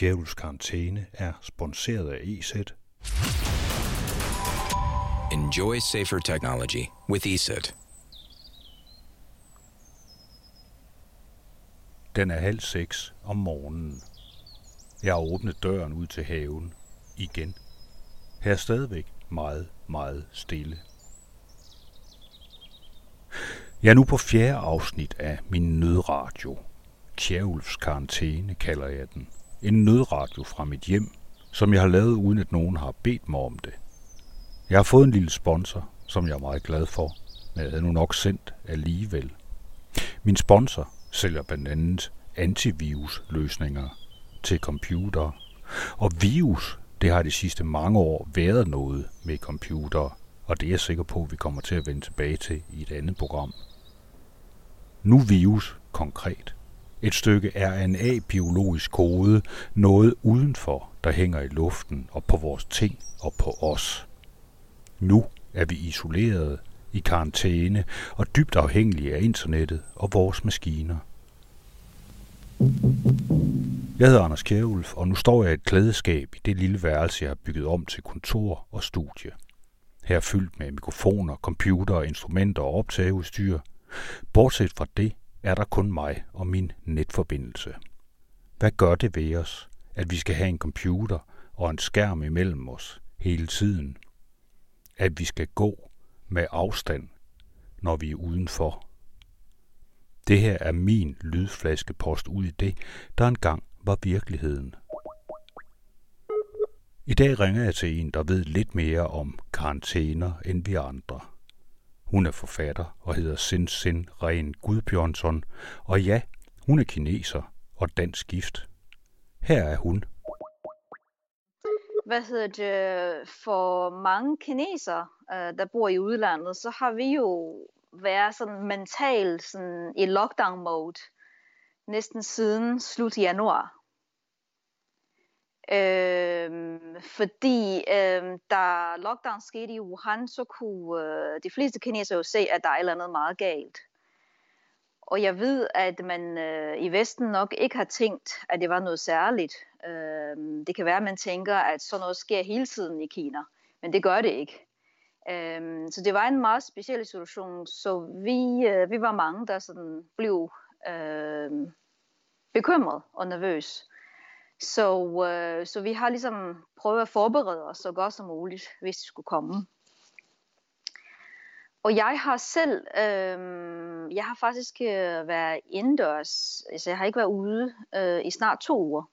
Djævels Karantæne er sponsoreret af EZ. Enjoy safer technology with ESET. Den er halv seks om morgenen. Jeg har åbnet døren ud til haven igen. Her er stadigvæk meget, meget stille. Jeg er nu på fjerde afsnit af min nødradio. Kjærulfs karantæne kalder jeg den. En nødradio fra mit hjem, som jeg har lavet uden at nogen har bedt mig om det. Jeg har fået en lille sponsor, som jeg er meget glad for, men jeg havde nu nok sendt alligevel. Min sponsor sælger blandt andet antivirusløsninger til computer. Og virus, det har de sidste mange år været noget med computer, og det er jeg sikker på, at vi kommer til at vende tilbage til i et andet program. Nu virus konkret. Et stykke RNA-biologisk kode, noget udenfor, der hænger i luften og på vores ting og på os. Nu er vi isoleret, i karantæne og dybt afhængige af internettet og vores maskiner. Jeg hedder Anders Kjærulf, og nu står jeg i et klædeskab i det lille værelse, jeg har bygget om til kontor og studie. Her er fyldt med mikrofoner, computer, instrumenter og optageudstyr. Bortset fra det er der kun mig og min netforbindelse. Hvad gør det ved os, at vi skal have en computer og en skærm imellem os hele tiden? At vi skal gå med afstand, når vi er udenfor. Det her er min lydflaskepost ud i det, der engang var virkeligheden. I dag ringer jeg til en, der ved lidt mere om karantæner end vi andre. Hun er forfatter og hedder Sin Sin Ren Gudbjørnsson, og ja, hun er kineser og dansk gift. Her er hun. Hvad hedder det? For mange kinesere, øh, der bor i udlandet, så har vi jo været sådan mentalt sådan i lockdown mode næsten siden slut januar. Øhm, fordi øhm, da lockdown skete i Wuhan, så kunne øh, de fleste kinesere jo se, at der er et eller andet meget galt. Og jeg ved, at man øh, i Vesten nok ikke har tænkt, at det var noget særligt. Øhm, det kan være, at man tænker, at sådan noget sker hele tiden i Kina, men det gør det ikke. Øhm, så det var en meget speciel situation, så vi, øh, vi var mange, der sådan blev øh, bekymret og nervøs. Så, øh, så vi har ligesom prøvet at forberede os så godt som muligt, hvis det skulle komme. Og jeg har selv, øh, jeg har faktisk øh, været indendørs, altså jeg har ikke været ude øh, i snart to uger.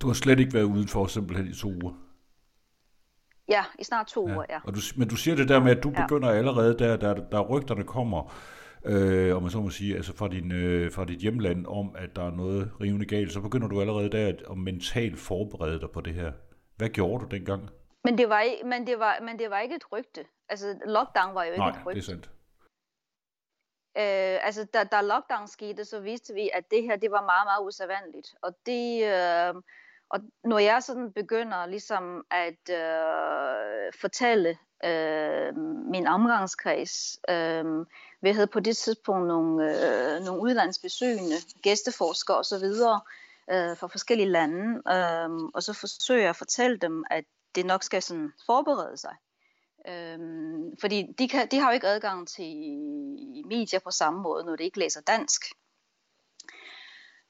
Du har slet ikke været udenfor simpelthen i to uger? Ja, i snart to ja. uger, ja. Og du, men du siger det der med, at du ja. begynder allerede der, der, der rygterne kommer, øh, om man så må sige, altså fra, din, øh, fra dit hjemland, om at der er noget rivende galt, så begynder du allerede der at, at mentalt forberede dig på det her. Hvad gjorde du dengang? Men det var, men det var, men det var ikke et rygte. Altså, lockdown var jo ikke Nej, et rygte. det er sandt. Øh, altså, da, da lockdown skete, så vidste vi, at det her, det var meget, meget usædvanligt. Og det... Øh, og når jeg sådan begynder ligesom at øh, fortælle øh, min omgangskreds, øh, vi havde på det tidspunkt nogle, øh, nogle udlandsbesøgende, gæsteforskere osv. Øh, fra forskellige lande, øh, og så forsøger jeg at fortælle dem, at det nok skal sådan forberede sig. Øhm, fordi de, kan, de har jo ikke adgang til medier på samme måde, når de ikke læser dansk.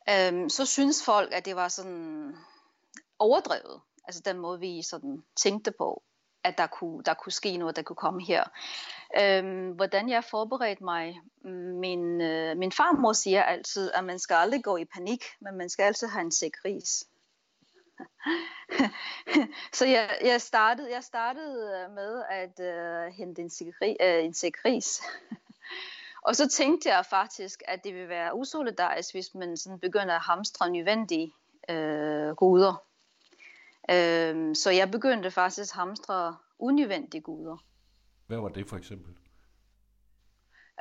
Øhm, så synes folk, at det var sådan overdrevet. Altså den måde, vi sådan tænkte på, at der kunne, der kunne ske noget, der kunne komme her. Øhm, hvordan jeg forberedte mig. Mm, min, øh, min farmor siger altid, at man skal aldrig gå i panik, men man skal altid have en sikris. så jeg, jeg, startede, jeg startede øh, med at øh, hente en, sikri, øh, en og så tænkte jeg faktisk, at det ville være usolidarisk, hvis man sådan begynder at hamstre nødvendige øh, goder. Øh, så jeg begyndte faktisk at hamstre unødvendige goder. Hvad var det for eksempel?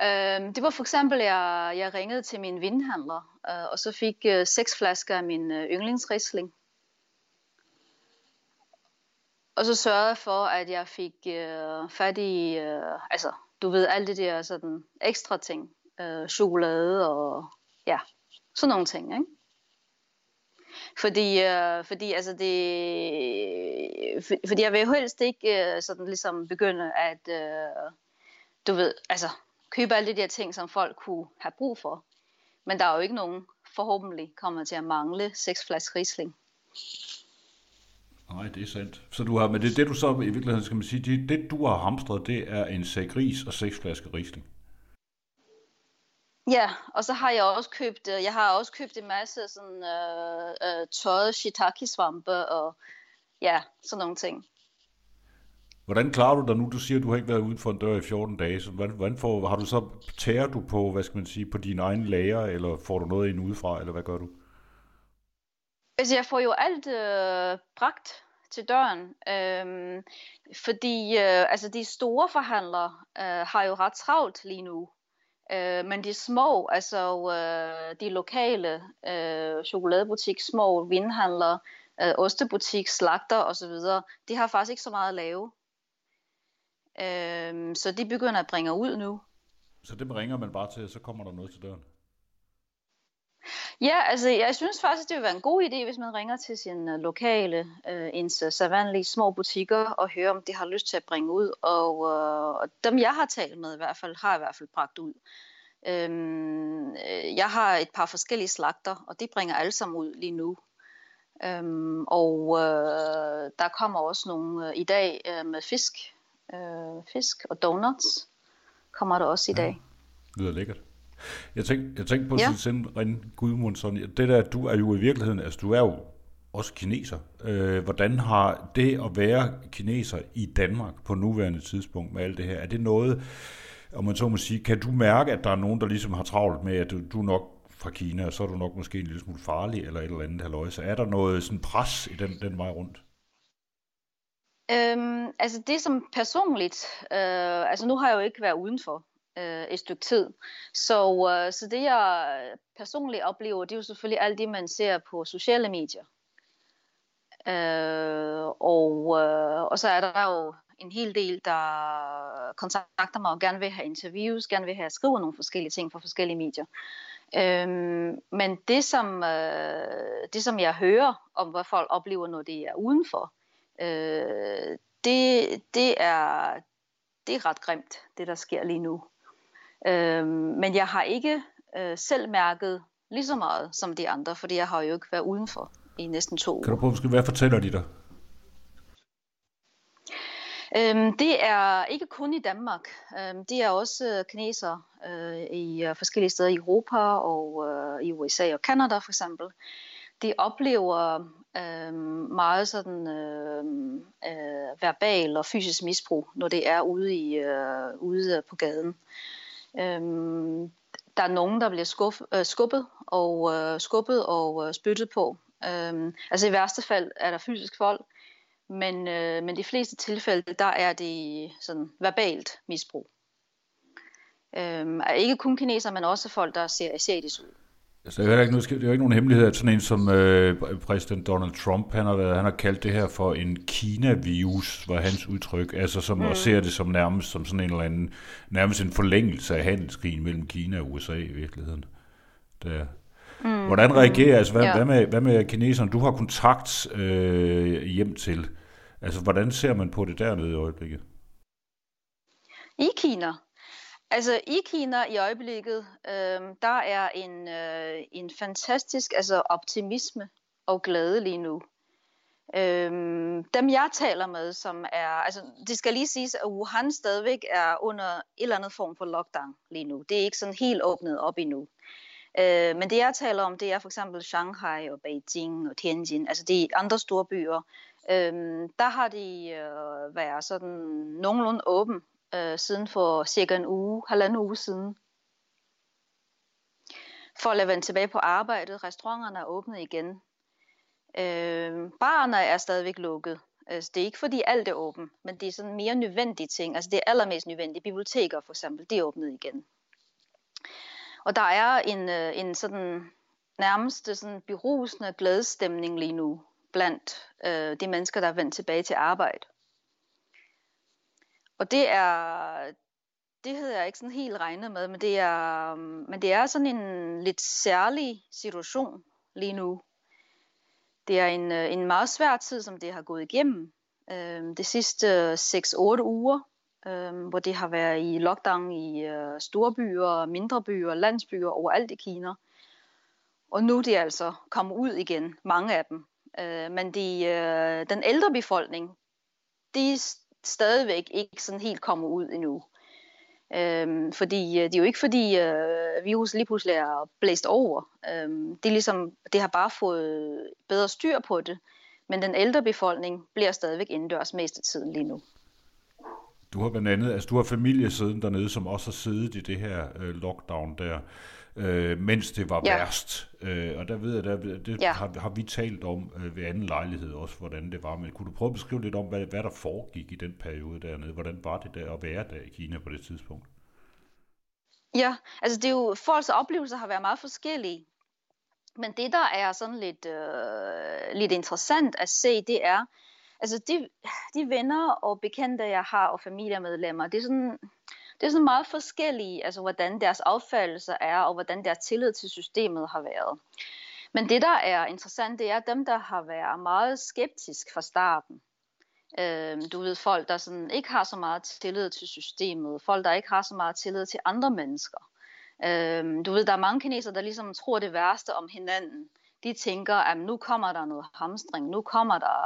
Øhm, det var for eksempel, at jeg, jeg ringede til min vinhandler, øh, og så fik øh, seks flasker af min øh, yndlingsrisling. Og så sørgede jeg for, at jeg fik øh, fat i, øh, altså, du ved, alt det der sådan ekstra ting. Øh, chokolade og ja, sådan nogle ting, ikke? Fordi, øh, fordi, altså det, øh, for, fordi jeg vil helst ikke øh, sådan ligesom begynde at, øh, du ved, altså købe alle de der ting, som folk kunne have brug for. Men der er jo ikke nogen, forhåbentlig kommer til at mangle seks flasker risling. Nej, det er sandt. Så du har, men det, det du så i virkeligheden skal man sige, det, det du har hamstret, det er en sæk ris og seks flasker risling. Ja, og så har jeg også købt, øh, jeg har også købt en masse sådan øh, øh, tøjet shiitake-svampe og ja, sådan nogle ting. Hvordan klarer du dig nu? Du siger, at du har ikke været uden for en dør i 14 dage. Så hvordan, hvordan får, har du så, tærer du på, hvad skal man sige, på dine egne lager, eller får du noget ind udefra, eller hvad gør du? Altså, jeg får jo alt øh, bragt til døren, øh, fordi øh, altså, de store forhandlere øh, har jo ret travlt lige nu. Øh, men de små, altså øh, de lokale øh, chokoladebutik, små vinhandlere, øh, ostebutik, slagter osv., de har faktisk ikke så meget at lave. Øh, så de begynder at bringe ud nu. Så det ringer man bare til, og så kommer der noget til døren? Ja, altså jeg synes faktisk, det vil være en god idé, hvis man ringer til sin uh, lokale, uh, ens uh, savanlige små butikker og hører, om de har lyst til at bringe ud. Og, uh, og dem, jeg har talt med i hvert fald, har i hvert fald bragt ud. Um, jeg har et par forskellige slagter, og de bringer alle sammen ud lige nu. Um, og uh, der kommer også nogle uh, i dag uh, med fisk, uh, fisk og donuts kommer der også i dag. Ja, lyder lækkert. Jeg tænkte, jeg tænkte på ja. Ren Gudmundsson, det der, du er jo i virkeligheden, altså du er jo også kineser. Øh, hvordan har det at være kineser i Danmark på nuværende tidspunkt med alt det her, er det noget, om man så må sige, kan du mærke, at der er nogen, der ligesom har travlt med, at du, du er nok fra Kina, og så er du nok måske en lille smule farlig, eller et eller andet halvøje. Så er der noget sådan pres i den, den vej rundt? Øhm, altså det som personligt, øh, altså nu har jeg jo ikke været udenfor, øh, et stykke tid. Så, øh, så det jeg personligt oplever, det er jo selvfølgelig alt det, man ser på sociale medier. Øh, og, øh, og så er der jo en hel del, der kontakter mig og gerne vil have interviews, gerne vil have skrive nogle forskellige ting for forskellige medier. Øhm, men det som, øh, det, som jeg hører om, hvad folk oplever, når det er udenfor, øh, det, det, er, det er ret grimt, det der sker lige nu. Øh, men jeg har ikke øh, selv mærket lige så meget som de andre, fordi jeg har jo ikke været udenfor i næsten to år. Kan du prøve at hvad fortæller de dig? Øhm, det er ikke kun i Danmark. Øhm, det er også øh, kinesere øh, i uh, forskellige steder i Europa og øh, i USA og Kanada for eksempel. De oplever øh, meget sådan øh, øh, verbal og fysisk misbrug, når det er ude, i, øh, ude på gaden. Øhm, der er nogen, der bliver skuff, øh, skubbet og øh, skubbet og øh, spyttet på. Øhm, altså i værste fald er der fysisk vold, men, øh, men de fleste tilfælde, der er det sådan verbalt misbrug. Øhm, ikke kun kineser, men også folk, der ser asiatisk ud. Altså, det, er ikke, det er jo ikke nogen hemmelighed, at sådan en som øh, præsident Donald Trump, han har, været, han har kaldt det her for en Kina-virus, var hans udtryk, altså som mm. og ser det som nærmest som sådan en eller anden, nærmest en forlængelse af handelskrigen mellem Kina og USA i virkeligheden. Der. Mm. Hvordan reagerer, altså hvad, ja. hvad, med, hvad med kineserne? Du har kontakt øh, hjem til. Altså, hvordan ser man på det dernede i øjeblikket? I Kina? Altså i Kina i øjeblikket, øh, der er en, øh, en fantastisk altså optimisme og glæde lige nu. Øhm, dem jeg taler med, som er, altså det skal lige siges, at Wuhan stadigvæk er under en eller andet form for lockdown lige nu. Det er ikke sådan helt åbnet op endnu. Øh, men det jeg taler om, det er for eksempel Shanghai og Beijing og Tianjin, altså de andre store byer. Øhm, der har de øh, været sådan nogenlunde åben øh, siden for cirka en uge, halvanden uge siden. For at vende tilbage på arbejdet. Restauranterne er åbnet igen. Øh, barerne er stadigvæk lukket. Altså, det er ikke fordi alt er åbent, men det er sådan mere nødvendige ting. Altså det er allermest nødvendige. Biblioteker for eksempel, det er åbnet igen. Og der er en, øh, en sådan nærmest sådan berusende glædestemning lige nu blandt øh, de mennesker, der er vendt tilbage til arbejde. Og det er, det havde jeg ikke sådan helt regnet med, men det er, men det er sådan en lidt særlig situation lige nu. det er en, øh, en meget svær tid, som det har gået igennem. Øh, de sidste 6-8 uger, øh, hvor det har været i lockdown i øh, store byer, mindre byer, landsbyer overalt i Kina. Og nu er de altså kommet ud igen, mange af dem. Øh, men de, øh, den ældre befolkning, de stadigvæk ikke sådan helt kommer ud endnu. Øhm, fordi øh, det er jo ikke fordi øh, virus lige pludselig er blæst over. Øhm, det, er ligesom, det har bare fået bedre styr på det. Men den ældre befolkning bliver stadigvæk indendørs mest af tiden lige nu. Du har blandt andet, altså du har familie siden dernede, som også har siddet i det her øh, lockdown der øh, mens det var ja. værst. Øh, og der ved jeg, der, det ja. har, har vi talt om øh, ved anden lejlighed også, hvordan det var. Men kunne du prøve at beskrive lidt om, hvad, hvad der foregik i den periode dernede? Hvordan var det der at være der i Kina på det tidspunkt? Ja, altså det er jo, folks oplevelser har været meget forskellige. Men det, der er sådan lidt, øh, lidt interessant at se, det er, altså de, de venner og bekendte, jeg har, og familiemedlemmer, det er sådan, det er sådan meget forskellige, altså hvordan deres affaldelser er, og hvordan deres tillid til systemet har været. Men det, der er interessant, det er dem, der har været meget skeptisk fra starten. Øh, du ved, folk, der sådan ikke har så meget tillid til systemet, folk, der ikke har så meget tillid til andre mennesker. Øh, du ved, der er mange kinesere, der ligesom tror det værste om hinanden. De tænker, at nu kommer der noget hamstring, nu kommer der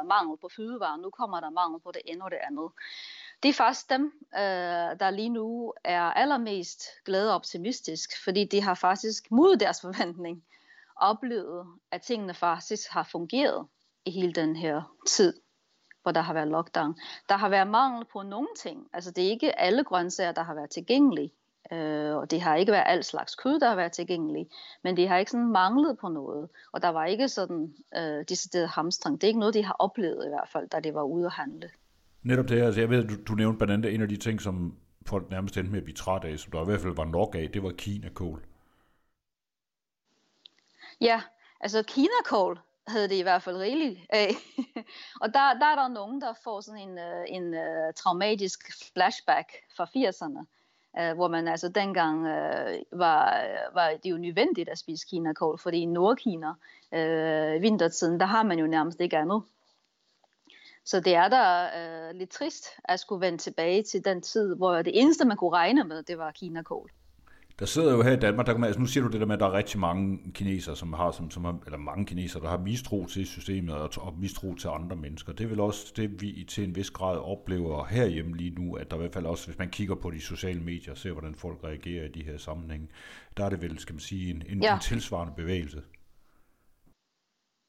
øh, mangel på fødevarer, nu kommer der mangel på det ene og det andet det er faktisk dem, øh, der lige nu er allermest glade og optimistisk, fordi de har faktisk mod deres forventning oplevet, at tingene faktisk har fungeret i hele den her tid, hvor der har været lockdown. Der har været mangel på nogle ting. Altså det er ikke alle grøntsager, der har været tilgængelige. Øh, og det har ikke været alt slags kød, der har været tilgængelig, men det har ikke sådan manglet på noget. Og der var ikke sådan øh, decideret hamstring. Det er ikke noget, de har oplevet i hvert fald, da de var ude at handle. Netop det her, altså jeg ved, du, du nævnte blandt andet en af de ting, som folk nærmest endte med at blive træt af, som der i hvert fald var nok af, det var kinakål. Ja, altså kinakål havde det i hvert fald rigeligt af. og der, der er der nogen, der får sådan en, øh, en uh, traumatisk flashback fra 80'erne, uh, øh, hvor man altså dengang uh, var, var det jo nødvendigt at spise kinakål, fordi i Nordkina, uh, vintertiden, der har man jo nærmest ikke andet. Så det er da øh, lidt trist at skulle vende tilbage til den tid, hvor det eneste, man kunne regne med, det var Kina-kål. Der sidder jo her i Danmark, der altså nu siger du det der med, at der er rigtig mange kinesere, som har, som, som har, eller mange kinesere, der har mistro til systemet og, og mistro til andre mennesker. Det er vel også det, vi til en vis grad oplever herhjemme lige nu, at der i hvert fald også, hvis man kigger på de sociale medier og ser, hvordan folk reagerer i de her sammenhænge, der er det vel, skal man sige, en, en, ja. en tilsvarende bevægelse.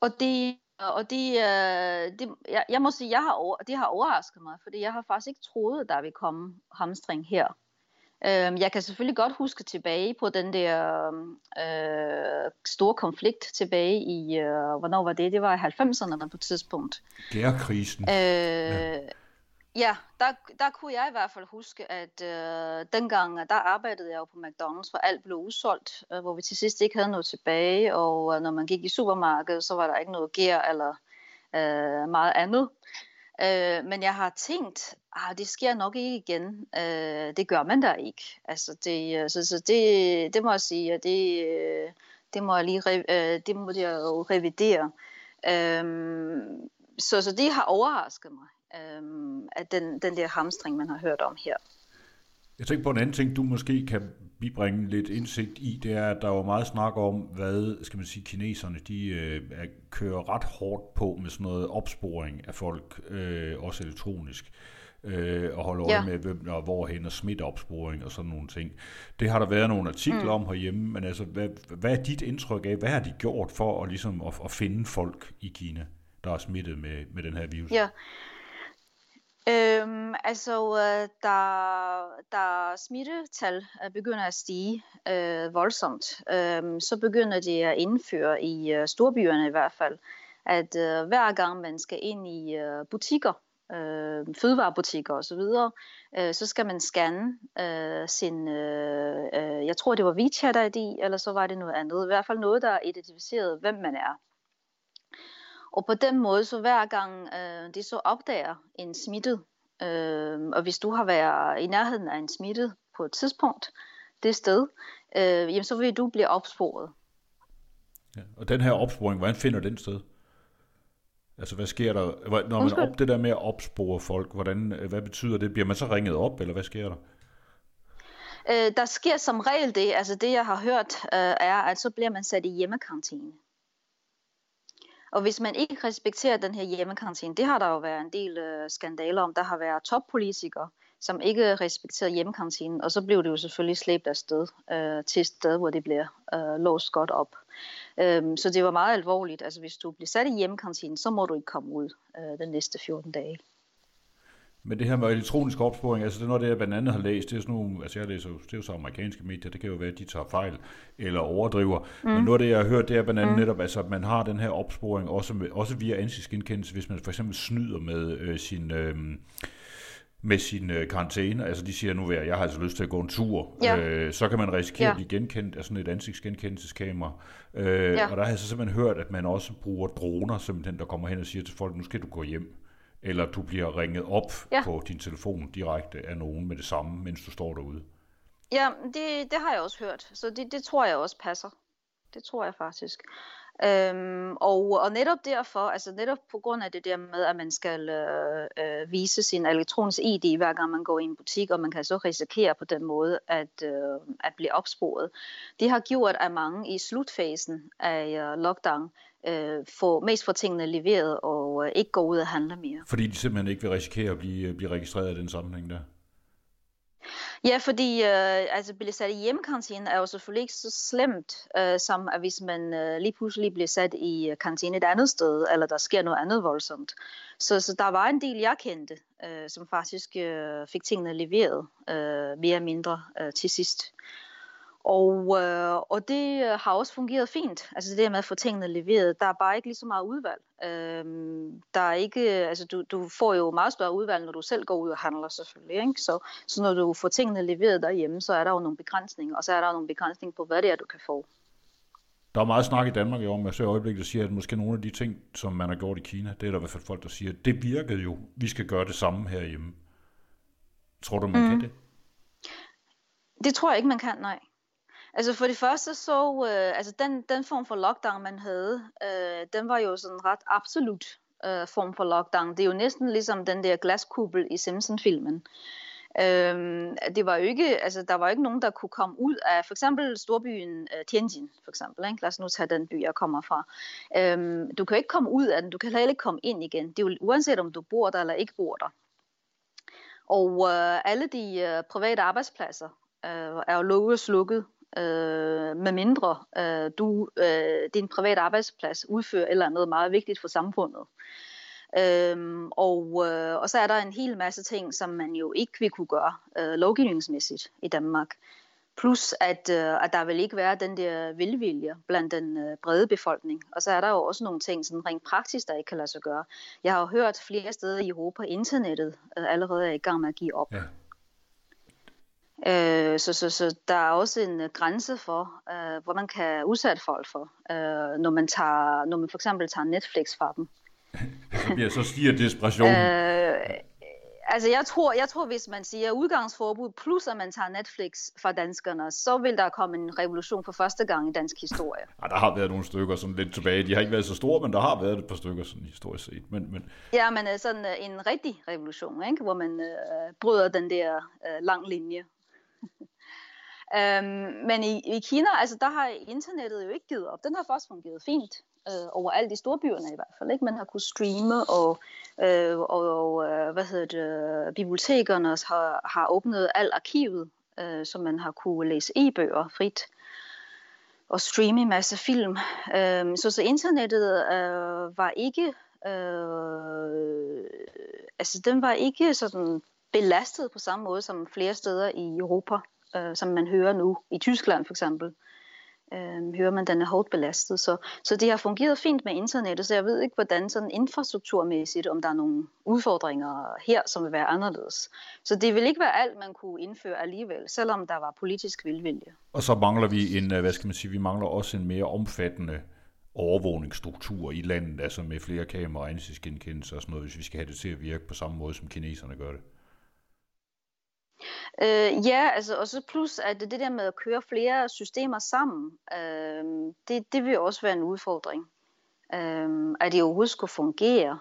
Og det og det, øh, det jeg, jeg må sige, jeg har over, det har overrasket mig, fordi jeg har faktisk ikke troet, at der vil komme hamstring her. Øh, jeg kan selvfølgelig godt huske tilbage på den der øh, store konflikt tilbage i, øh, hvornår var det? Det var i 90'erne på et tidspunkt. Gærkrisen. Øh, ja. Ja, der, der kunne jeg i hvert fald huske, at øh, dengang, der arbejdede jeg jo på McDonald's, hvor alt blev udsolgt, øh, hvor vi til sidst ikke havde noget tilbage, og øh, når man gik i supermarkedet, så var der ikke noget gær eller øh, meget andet. Øh, men jeg har tænkt, ah, det sker nok ikke igen. Øh, det gør man da ikke. Altså, det, øh, så, så det, det må jeg sige, og det, øh, det må jeg lige øh, det må jeg jo revidere. Øh, så, så det har overrasket mig øhm, af den, den der hamstring, man har hørt om her. Jeg tænker på en anden ting, du måske kan bibringe lidt indsigt i, det er, at der var meget snak om, hvad skal man sige, kineserne de øh, kører ret hårdt på med sådan noget opsporing af folk, øh, også elektronisk, øh, og holde øje ja. med, hvem og hvorhen, og smitteopsporing og sådan nogle ting. Det har der været nogle artikler mm. om herhjemme, men altså, hvad, hvad er dit indtryk af, hvad har de gjort for at, ligesom, at, at finde folk i Kina, der er smittet med, med den her virus? Ja, Øhm, altså, øh, der, der smittetal øh, begynder at stige øh, voldsomt, øh, så begynder de at indføre i øh, storbyerne i hvert fald, at øh, hver gang man skal ind i øh, butikker, øh, fødevarebutikker osv., øh, så skal man scanne øh, sin, øh, øh, jeg tror det var WeChat ID, eller så var det noget andet, i hvert fald noget, der identificerede, hvem man er. Og på den måde, så hver gang øh, de så opdager en smittet, øh, og hvis du har været i nærheden af en smittet på et tidspunkt, det sted, øh, jamen så vil du blive opsporet. Ja, og den her opsporing, hvordan finder den sted? Altså, hvad sker der, når man op det der med at opspore folk, hvordan, hvad betyder det? Bliver man så ringet op, eller hvad sker der? Øh, der sker som regel det, altså det jeg har hørt, øh, er, at så bliver man sat i hjemmekarantæne. Og hvis man ikke respekterer den her hjemmekarantæne, det har der jo været en del øh, skandaler om. Der har været toppolitikere, som ikke respekterede hjemmekarantænen, og så blev det jo selvfølgelig slæbt afsted øh, til et sted, hvor det bliver øh, låst godt op. Øhm, så det var meget alvorligt. Altså hvis du bliver sat i hjemmekarantænen, så må du ikke komme ud øh, den næste 14 dage. Men det her med elektronisk opsporing, altså det er noget, det jeg blandt andet har læst, det er sådan nogle, altså jeg læser, det er jo så amerikanske medier, det kan jo være, at de tager fejl eller overdriver. Mm. Men noget af det, jeg har hørt, det er blandt andet mm. netop, altså, at man har den her opsporing også, med, også via ansigtsgenkendelse, hvis man for eksempel snyder med øh, sin... Øh, med sin øh, karantæne, altså de siger nu, at jeg har altså lyst til at gå en tur, ja. øh, så kan man risikere ja. at blive genkendt af sådan et ansigtsgenkendelseskamera. Øh, ja. Og der har jeg så simpelthen hørt, at man også bruger droner, simpelthen, der kommer hen og siger til folk, nu skal du gå hjem eller du bliver ringet op ja. på din telefon direkte af nogen med det samme, mens du står derude. Ja, det, det har jeg også hørt, så det, det tror jeg også passer. Det tror jeg faktisk. Øhm, og, og netop derfor, altså netop på grund af det der med, at man skal øh, øh, vise sin elektroniske ID, hver gang man går i en butik, og man kan så risikere på den måde at, øh, at blive opsporet. Det har gjort, at mange i slutfasen af øh, lockdown øh, få, mest få tingene leveret og øh, ikke gå ud og handle mere. Fordi de simpelthen ikke vil risikere at blive, blive registreret i den sammenhæng der? Ja, fordi øh, altså, blive sat i hjemmekarantæne er jo selvfølgelig ikke så slemt, øh, som at hvis man øh, lige pludselig bliver sat i øh, karantæne et andet sted, eller der sker noget andet voldsomt. Så, så der var en del, jeg kendte, øh, som faktisk øh, fik tingene leveret øh, mere eller mindre øh, til sidst. Og, øh, og det øh, har også fungeret fint. Altså det der med at få tingene leveret. Der er bare ikke lige så meget udvalg. Øh, der er ikke, altså du, du får jo meget større udvalg, når du selv går ud og handler selvfølgelig. Ikke? Så, så når du får tingene leveret derhjemme, så er der jo nogle begrænsninger. Og så er der jo nogle begrænsninger på, hvad det er, du kan få. Der er meget snak i Danmark om, jeg ser øjeblikket, der siger, at måske nogle af de ting, som man har gjort i Kina, det er der i hvert fald folk, der siger, det virkede jo. Vi skal gøre det samme herhjemme. Tror du, man mm. kan det? Det tror jeg ikke, man kan, nej. Altså for det første så, øh, altså den, den form for lockdown, man havde, øh, den var jo sådan ret absolut øh, form for lockdown. Det er jo næsten ligesom den der glaskuppel i Simpson-filmen. Øhm, det var jo ikke, altså der var ikke nogen, der kunne komme ud af for eksempel storbyen øh, Tianjin, for eksempel. Ikke? Lad os nu tage den by, jeg kommer fra. Øhm, du kan ikke komme ud af den, du kan heller ikke komme ind igen. Det er jo uanset om du bor der eller ikke bor der. Og øh, alle de øh, private arbejdspladser øh, er jo lovet slukket øh, med mindre øh, du, øh, din private arbejdsplads udfører eller andet meget vigtigt for samfundet. Øhm, og, øh, og så er der en hel masse ting, som man jo ikke vil kunne gøre øh, lovgivningsmæssigt i Danmark. Plus at, øh, at der vil ikke være den der velvilje blandt den øh, brede befolkning. Og så er der jo også nogle ting, sådan rent praktisk, der ikke kan lade sig gøre. Jeg har jo hørt flere steder i Europa, internettet øh, allerede er i gang med at give op. Ja. Øh, så, så, så der er også en grænse for, øh, hvor man kan udsætte folk for, øh, når, man tager, når man for eksempel tager Netflix fra dem. så, bliver, så stiger desperationen. Øh, altså jeg tror, jeg tror, hvis man siger udgangsforbud, plus at man tager Netflix fra danskerne, så vil der komme en revolution for første gang i dansk historie. Ja, der har været nogle stykker sådan lidt tilbage. De har ikke været så store, men der har været et par stykker sådan historisk set. Men, men... Ja, men øh, sådan øh, en rigtig revolution, ikke? hvor man øh, bryder den der øh, lang linje øhm, men i, i Kina, altså der har internettet jo ikke givet op. Den har faktisk fungeret fint øh, overalt i storbyerne i hvert fald. Ikke? Man har kunnet streame, og, øh, og, og øh, hvad hedder det, øh, bibliotekerne har, har åbnet alt arkivet, øh, så man har kunne læse e-bøger frit og streame en masse film. Øh, så, så internettet øh, var ikke, øh, altså den var ikke sådan belastet på samme måde som flere steder i Europa, øh, som man hører nu. I Tyskland for eksempel øh, hører man, at den er hårdt belastet. Så, så det har fungeret fint med internettet, så jeg ved ikke, hvordan sådan infrastrukturmæssigt, om der er nogle udfordringer her, som vil være anderledes. Så det vil ikke være alt, man kunne indføre alligevel, selvom der var politisk vilvilje. Og så mangler vi en, øh, hvad skal man sige, vi mangler også en mere omfattende overvågningsstruktur i landet, altså med flere kameraer, ansigtsgenkendelse og sådan noget, hvis vi skal have det til at virke på samme måde, som kineserne gør det. Øh, ja, altså, og så plus, at det der med at køre flere systemer sammen, øh, det, det vil også være en udfordring. øh, at det overhovedet skulle fungere.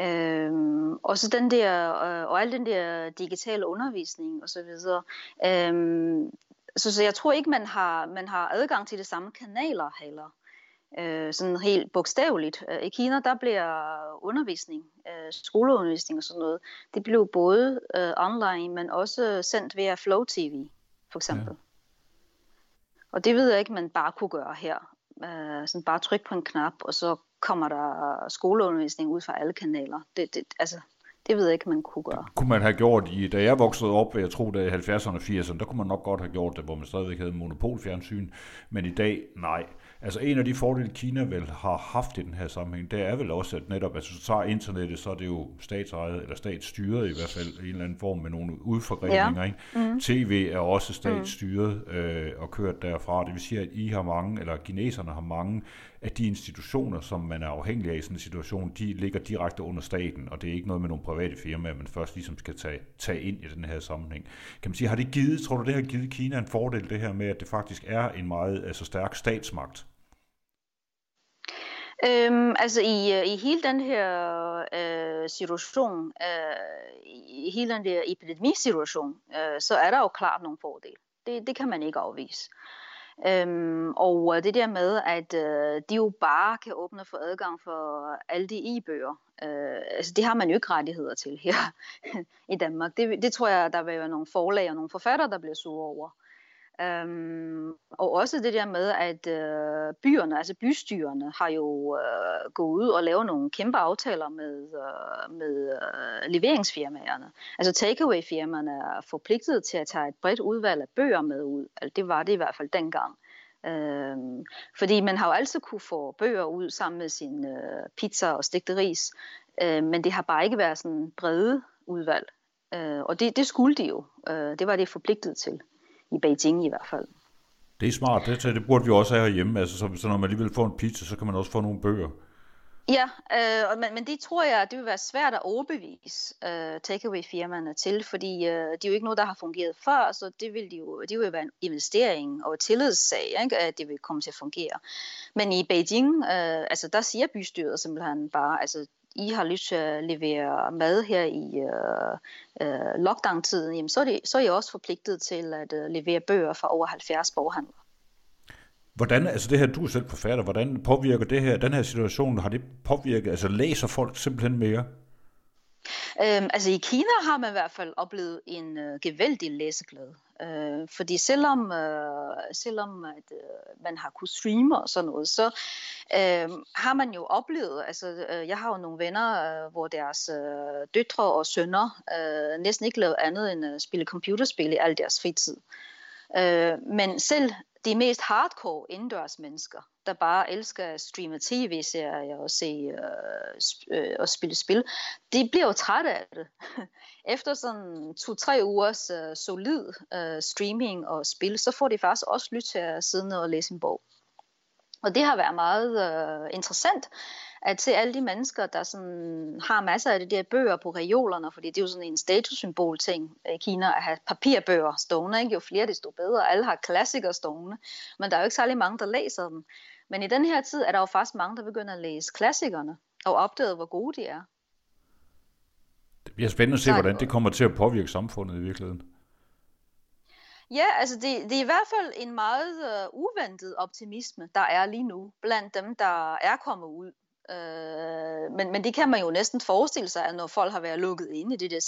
Øhm, og så den der, øh, og al den der digitale undervisning og så videre. Øhm, så, så jeg tror ikke, man har, man har adgang til de samme kanaler heller. Øh, sådan helt bogstaveligt. Øh, I Kina, der bliver undervisning, øh, skoleundervisning og sådan noget, det blev både øh, online, men også sendt via Flow TV, for eksempel. Ja. Og det ved jeg ikke, man bare kunne gøre her. Øh, sådan bare trykke på en knap, og så kommer der skoleundervisning ud fra alle kanaler. Det, det, altså, det ved jeg ikke, man kunne gøre. Det kunne man have gjort i, da jeg voksede op, jeg tror det i 70'erne og 80'erne, der kunne man nok godt have gjort det, hvor man stadigvæk havde monopolfjernsyn, men i dag, nej. Altså en af de fordele, Kina vel har haft i den her sammenhæng, det er vel også, at netop, altså så tager internettet, så er det jo statsejet, eller statsstyret i hvert fald, i en eller anden form med nogle udforgreninger. Ja. Ikke? Mm. TV er også statsstyret mm. øh, og kørt derfra. Det vil sige, at I har mange, eller kineserne har mange af de institutioner, som man er afhængig af i sådan en situation, de ligger direkte under staten, og det er ikke noget med nogle private firmaer, man først ligesom skal tage, tage ind i den her sammenhæng. Kan man sige, har det givet, tror du det har givet Kina en fordel, det her med, at det faktisk er en meget altså stærk statsmagt? Øhm, altså i, øh, i hele den her øh, situation, øh, i hele den der epidemisituation, øh, så er der jo klart nogle fordele. Det, det kan man ikke afvise. Øhm, og øh, det der med, at øh, de jo bare kan åbne for adgang for alle de e-bøger, øh, altså det har man jo ikke rettigheder til her i Danmark. Det, det tror jeg, der vil være nogle forlag og nogle forfattere, der bliver sure over. Øhm, og også det der med, at øh, byerne, altså bystyrene, har jo øh, gået ud og lavet nogle kæmpe aftaler med, øh, med øh, leveringsfirmaerne. Altså takeaway-firmaerne er forpligtet til at tage et bredt udvalg af bøger med ud. Altså, det var det i hvert fald dengang. Øhm, fordi man har jo altid kunne få bøger ud sammen med sin øh, pizza og stegte ris, øh, men det har bare ikke været sådan brede udvalg. Øh, og det, det skulle de jo. Øh, det var det forpligtet til i Beijing i hvert fald. Det er smart, det, det burde vi også have herhjemme. Altså, så, så når man alligevel får en pizza, så kan man også få nogle bøger. Ja, øh, men, men det tror jeg, det vil være svært at overbevise øh, takeaway-firmaerne til, fordi øh, det er jo ikke noget, der har fungeret før, så det vil, de jo, det vil være en investering og tillidssag, ikke, at det vil komme til at fungere. Men i Beijing, øh, altså der siger bystyret simpelthen bare, altså i har lyst til at levere mad her i øh, øh, lockdown-tiden, jamen, så, er det, så er I også forpligtet til at øh, levere bøger fra over 70 boghandler. Hvordan, altså det her, du er selv forfatter, hvordan påvirker det her, den her situation, har det påvirket, altså læser folk simpelthen mere? Øhm, altså i Kina har man i hvert fald oplevet en øh, gevældig læseglæde. Øh, fordi selvom, øh, selvom at, øh, man har kunnet streame og sådan noget, så øh, har man jo oplevet, altså øh, jeg har jo nogle venner, øh, hvor deres øh, døtre og sønner øh, næsten ikke lavede andet end at spille computerspil i al deres fritid. Øh, men selv de mest hardcore indendørs mennesker, der bare elsker at streame tv-serier og se øh, sp- øh, og spille spil, de bliver jo trætte af det. Efter sådan to-tre ugers øh, solid øh, streaming og spil, så får de faktisk også lyst til at sidde og læse en bog. Og det har været meget øh, interessant, at se alle de mennesker, der sådan har masser af de der bøger på reolerne, fordi det er jo sådan en statussymbol ting i Kina at have papirbøger stående. Ikke? Jo flere, desto bedre. Alle har klassikere stående, men der er jo ikke særlig mange, der læser dem. Men i den her tid er der jo faktisk mange, der begynder at læse klassikerne og opdage, hvor gode de er. Det bliver spændende at se, hvordan det kommer til at påvirke samfundet i virkeligheden. Ja, altså det, det er i hvert fald en meget øh, uventet optimisme, der er lige nu blandt dem, der er kommet ud. Øh, men, men det kan man jo næsten forestille sig, at når folk har været lukket inde i de der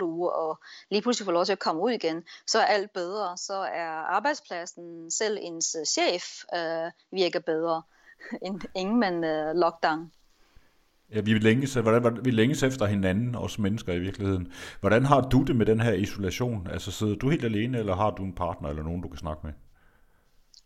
6-8 uger, og lige pludselig får lov til at komme ud igen, så er alt bedre. Så er arbejdspladsen, selv ens øh, chef, øh, virker bedre end ingen man øh, lockdown. Ja, vi længes, hvordan, vi længes efter hinanden, os mennesker i virkeligheden. Hvordan har du det med den her isolation? Altså sidder du helt alene, eller har du en partner eller nogen, du kan snakke med?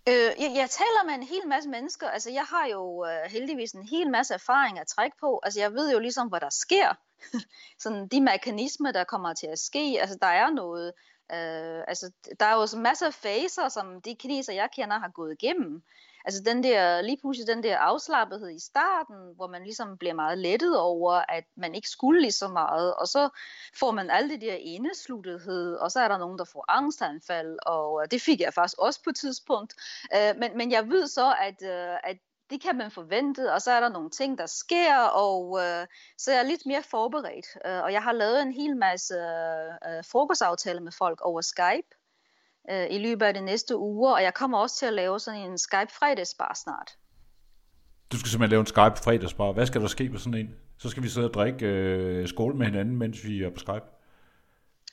Øh, jeg, jeg taler med en hel masse mennesker. Altså, jeg har jo øh, heldigvis en hel masse erfaring at trække på. Altså, jeg ved jo ligesom, hvad der sker. sådan de mekanismer, der kommer til at ske. Altså, der er noget... Øh, altså, der er jo masser af faser, som de kineser, jeg kender, har gået igennem altså den der, lige pludselig den der afslappethed i starten, hvor man ligesom bliver meget lettet over, at man ikke skulle lige så meget, og så får man alle det der indesluttethed, og så er der nogen, der får angstanfald, og øh, det fik jeg faktisk også på et tidspunkt. Øh, men, men jeg ved så, at, øh, at det kan man forvente, og så er der nogle ting, der sker, og øh, så er jeg lidt mere forberedt. Øh, og jeg har lavet en hel masse øh, øh frokostaftaler med folk over Skype øh, i løbet af de næste uger, og jeg kommer også til at lave sådan en Skype fredagsbar snart. Du skal simpelthen lave en Skype fredagsbar. Hvad skal der ske med sådan en? Så skal vi sidde og drikke øh, skål med hinanden, mens vi er på Skype.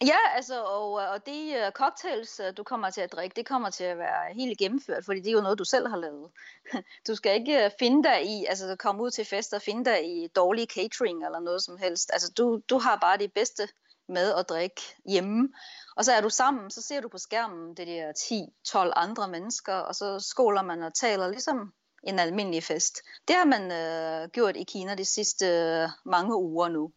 Ja, altså, og, og de uh, cocktails, uh, du kommer til at drikke, det kommer til at være helt gennemført, fordi det er jo noget, du selv har lavet. du skal ikke finde dig i, altså komme ud til fest og finde dig i dårlig catering eller noget som helst. Altså, du, du har bare det bedste med at drikke hjemme. Og så er du sammen, så ser du på skærmen det der 10-12 andre mennesker, og så skåler man og taler ligesom en almindelig fest. Det har man uh, gjort i Kina de sidste uh, mange uger nu.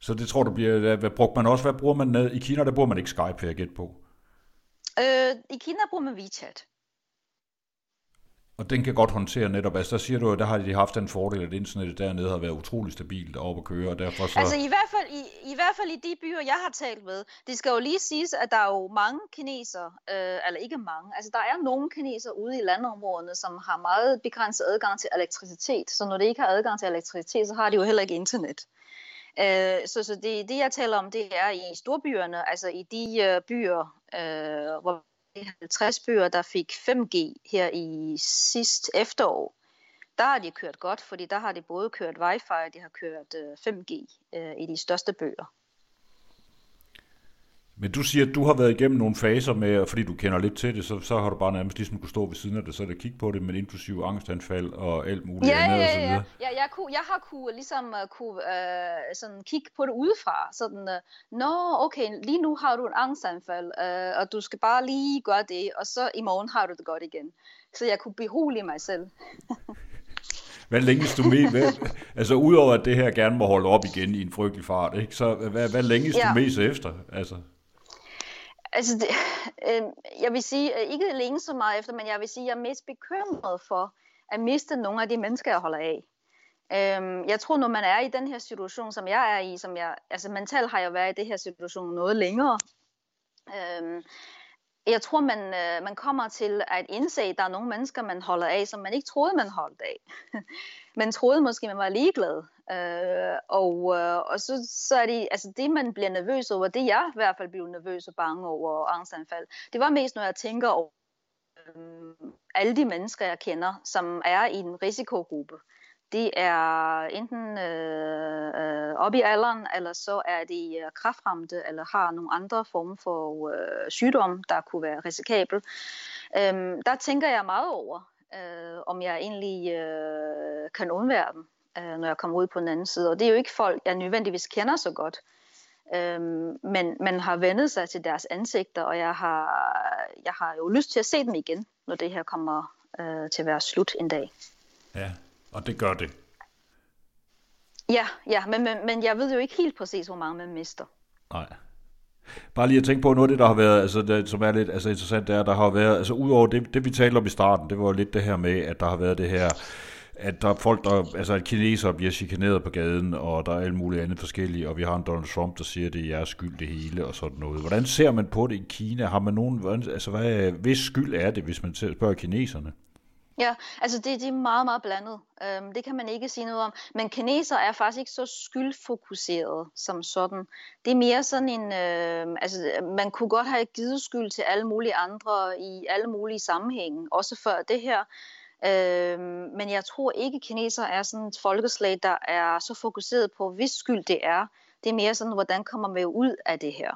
Så det tror du bliver, hvad bruger man også, hvad bruger man? I Kina, der bruger man ikke Skype, jeg gætte på. Øh, I Kina bruger man WeChat. Og den kan godt håndtere netop, altså der siger du, at der har de haft den fordel, at internettet dernede har været utrolig stabilt op at køre, og derfor så... Altså i hvert, fald, i, i hvert fald i de byer, jeg har talt med, det skal jo lige siges, at der er jo mange kineser, øh, eller ikke mange, altså der er nogle kineser ude i landområderne, som har meget begrænset adgang til elektricitet, så når de ikke har adgang til elektricitet, så har de jo heller ikke internet. Øh, så så det, det, jeg taler om, det er i storbyerne, altså i de øh, byer, øh, hvor 50 byer, der fik 5G her i sidst efterår. Der har de kørt godt, fordi der har de både kørt wifi og de har kørt øh, 5G øh, i de største byer. Men du siger, at du har været igennem nogle faser med, fordi du kender lidt til det, så, så har du bare nærmest ligesom kunne stå ved siden af det, så det kigge på det, med inklusive angstanfald og alt muligt ja, andet ja, ja, videre. ja. Jeg, kunne, jeg har kunne, ligesom uh, kunne, uh, sådan kigge på det udefra. Sådan, uh, nå, okay, lige nu har du en angstanfald, uh, og du skal bare lige gøre det, og så i morgen har du det godt igen. Så jeg kunne berolige mig selv. hvad længes du med? Hvad, altså udover at det her gerne må holde op igen i en frygtelig fart, ikke? så hvad, hvad længes ja. du mest efter? Altså? Altså, det, øh, jeg vil sige, øh, ikke længe så meget efter, men jeg vil sige, jeg er mest bekymret for at miste nogle af de mennesker, jeg holder af. Øh, jeg tror, når man er i den her situation, som jeg er i, som jeg, altså mentalt har jeg været i det her situation noget længere, øh, jeg tror, man, øh, man kommer til at indse, at der er nogle mennesker, man holder af, som man ikke troede, man holdt af. man troede måske, man var ligeglad. Øh, og øh, og så, så er det, altså det, man bliver nervøs over, det jeg i hvert fald blev nervøs og bange over og angstanfald, det var mest, når jeg tænker over øh, alle de mennesker, jeg kender, som er i en risikogruppe. Det er enten øh, øh, op i alderen, eller så er de øh, kraftramte, eller har nogle andre former for øh, sygdom, der kunne være risikabel. Øh, der tænker jeg meget over, øh, om jeg egentlig øh, kan undvære dem, øh, når jeg kommer ud på den anden side. Og det er jo ikke folk, jeg nødvendigvis kender så godt. Øh, men man har vendet sig til deres ansigter, og jeg har, jeg har jo lyst til at se dem igen, når det her kommer øh, til at være slut en dag. Ja, og det gør det. Ja, ja men, men, men jeg ved jo ikke helt præcis, hvor mange man mister. Nej. Bare lige at tænke på noget af det, der har været, altså det, som er lidt altså interessant, det er, der har været, altså udover det, det vi talte om i starten, det var lidt det her med, at der har været det her, at der er folk, der, altså at kinesere bliver chikaneret på gaden, og der er alt muligt andet forskellige, og vi har en Donald Trump, der siger, at det er jeres skyld det hele, og sådan noget. Hvordan ser man på det i Kina? Har man nogen, altså hvad, hvis skyld er det, hvis man spørger kineserne? Ja, altså det, det er meget, meget blandet. Øhm, det kan man ikke sige noget om. Men kineser er faktisk ikke så skyldfokuseret som sådan. Det er mere sådan en... Øh, altså, man kunne godt have givet skyld til alle mulige andre i alle mulige sammenhænge, også før det her. Øhm, men jeg tror ikke, kineser er sådan et folkeslag, der er så fokuseret på, hvis skyld det er. Det er mere sådan, hvordan kommer vi ud af det her.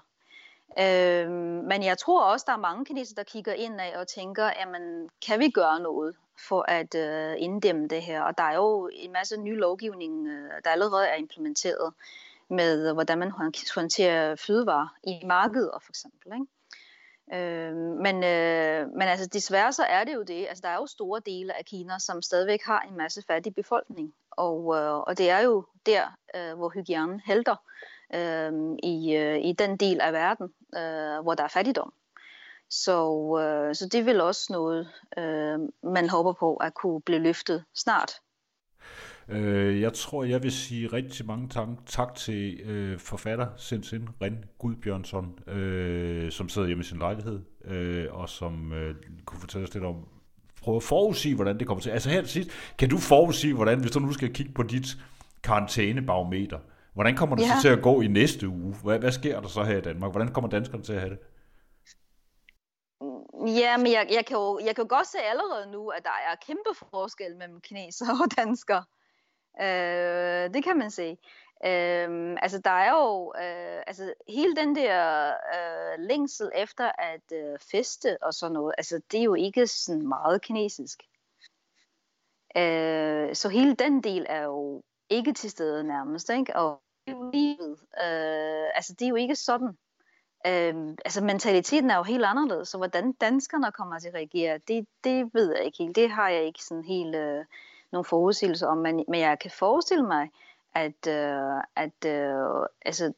Øhm, men jeg tror også, der er mange kineser, der kigger ind af og tænker, jamen, kan vi gøre noget for at øh, inddæmme det her? Og der er jo en masse ny lovgivning, øh, der allerede er implementeret med, øh, hvordan man håndterer fødevarer i markedet for eksempel. Ikke? Øh, men, øh, men altså desværre så er det jo det, altså der er jo store dele af Kina, som stadigvæk har en masse fattig befolkning, og, øh, og det er jo der, øh, hvor hygiejnen halter øh, i, øh, i den del af verden, øh, hvor der er fattigdom. Så, øh, så det vil også noget, øh, man håber på at kunne blive løftet snart. Øh, jeg tror, jeg vil sige rigtig mange tak, tak til øh, forfatter Sinsin Ren Gudbjørnsson, øh, som sidder hjemme i sin lejlighed, øh, og som øh, kunne fortælle os lidt om prøve at forudsige, hvordan det kommer til. Altså her til sidst, kan du forudsige, hvordan, hvis du nu skal kigge på dit karantænebarometer, hvordan kommer det ja. så til at gå i næste uge? Hvad, hvad sker der så her i Danmark? Hvordan kommer danskerne til at have det? Ja, men jeg, jeg, kan jo, jeg kan jo godt se allerede nu, at der er kæmpe forskel mellem kineser og danskere. Øh, det kan man se. Øh, altså, der er jo øh, altså, hele den der øh, længsel efter at øh, feste og sådan noget, altså, det er jo ikke sådan meget kinesisk. Øh, så hele den del er jo ikke til stede nærmest, ikke? Og livet, øh, altså, det er jo ikke sådan. Øh, altså mentaliteten er jo helt anderledes, så hvordan danskerne kommer til at reagere, det, det ved jeg ikke helt. Det har jeg ikke sådan helt øh, nogle forudsigelser om, men, men jeg kan forestille mig, at, øh, at øh, altså,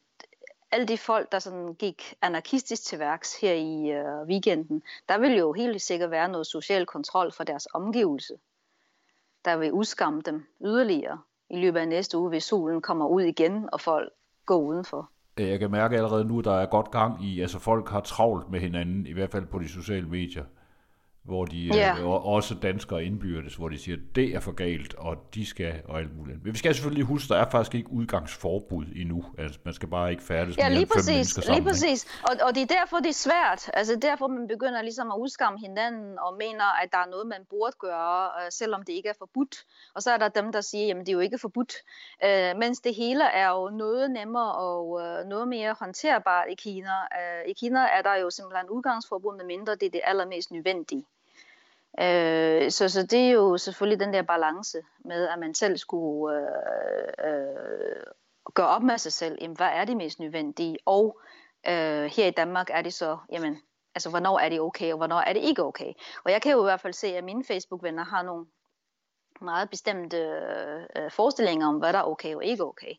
alle de folk, der sådan gik anarkistisk til værks her i øh, weekenden, der vil jo helt sikkert være noget social kontrol for deres omgivelse, der vil udskamme dem yderligere i løbet af næste uge, hvis solen kommer ud igen, og folk går udenfor. Øh, jeg kan mærke allerede nu, at der er godt gang i, altså folk har travlt med hinanden, i hvert fald på de sociale medier hvor de yeah. øh, også danskere indbyrdes, hvor de siger, at det er for galt, og de skal, og alt muligt. Men vi skal selvfølgelig huske, der er faktisk ikke udgangsforbud endnu. Altså, man skal bare ikke færdes ja, lige præcis, sammen. lige præcis. Og, og det er derfor, det er svært. Altså derfor, man begynder ligesom at udskamme hinanden, og mener, at der er noget, man burde gøre, øh, selvom det ikke er forbudt. Og så er der dem, der siger, jamen det er jo ikke forbudt. Øh, mens det hele er jo noget nemmere og øh, noget mere håndterbart i Kina. Øh, I Kina er der jo simpelthen udgangsforbud, med mindre det er det allermest nødvendige. Øh, så, så det er jo selvfølgelig den der balance med, at man selv skulle øh, øh, gøre op med sig selv, jamen, hvad er det mest nødvendige, og øh, her i Danmark er det så, jamen, altså hvornår er det okay, og hvornår er det ikke okay. Og jeg kan jo i hvert fald se, at mine Facebook-venner har nogle meget bestemte øh, forestillinger om, hvad der er okay og ikke okay.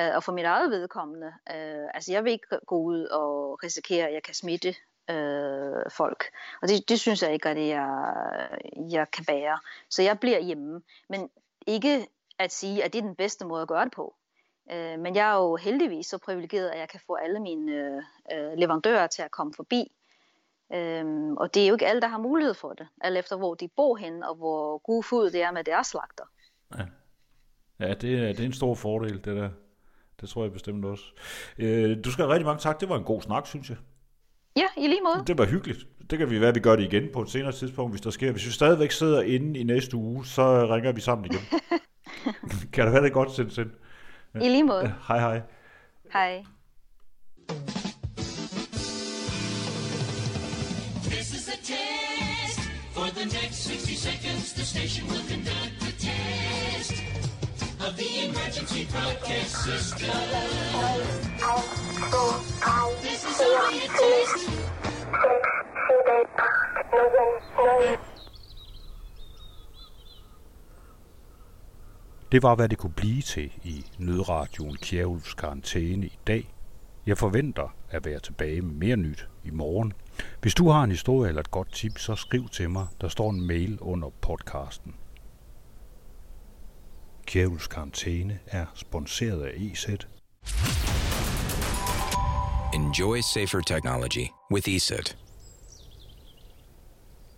Øh, og for mit eget vedkommende, øh, altså jeg vil ikke gå ud og risikere, at jeg kan smitte øh, folk. Og det, det synes jeg ikke, at det jeg, jeg kan bære. Så jeg bliver hjemme. Men ikke at sige, at det er den bedste måde at gøre det på. Øh, men jeg er jo heldigvis så privilegeret, at jeg kan få alle mine øh, leverandører til at komme forbi. Øhm, og det er jo ikke alle, der har mulighed for det, alt efter hvor de bor hen, og hvor god fod det er med deres slagter. Ja, ja det, er, det er en stor fordel, det der. Det tror jeg bestemt også. Øh, du skal have rigtig mange tak. Det var en god snak, synes jeg. Ja, i lige måde. Det var hyggeligt. Det kan vi være, at vi gør det igen på et senere tidspunkt, hvis der sker. Hvis vi stadigvæk sidder inde i næste uge, så ringer vi sammen igen. kan det være det godt, Sind Sind? I lige måde. Hej hej. Hej. This is a test. For the next 60 seconds, the station will conduct a test of the emergency broadcast system. Det var, hvad det kunne blive til i nødradioen Kjærulfs karantæne i dag. Jeg forventer at være tilbage med mere nyt i morgen. Hvis du har en historie eller et godt tip, så skriv til mig. Der står en mail under podcasten. Kjærulfs karantæne er sponsoreret af EZ. Enjoy safer technology with ESET.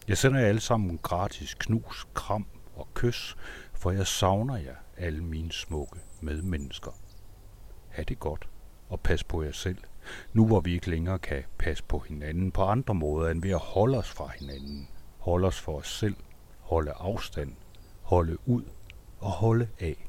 Jeg sender jer alle sammen gratis knus, kram og kys, for jeg savner jer, alle mine smukke medmennesker. Ha' det godt, og pas på jer selv, nu hvor vi ikke længere kan passe på hinanden på andre måder end ved at holde os fra hinanden. Holde os for os selv, holde afstand, holde ud og holde af.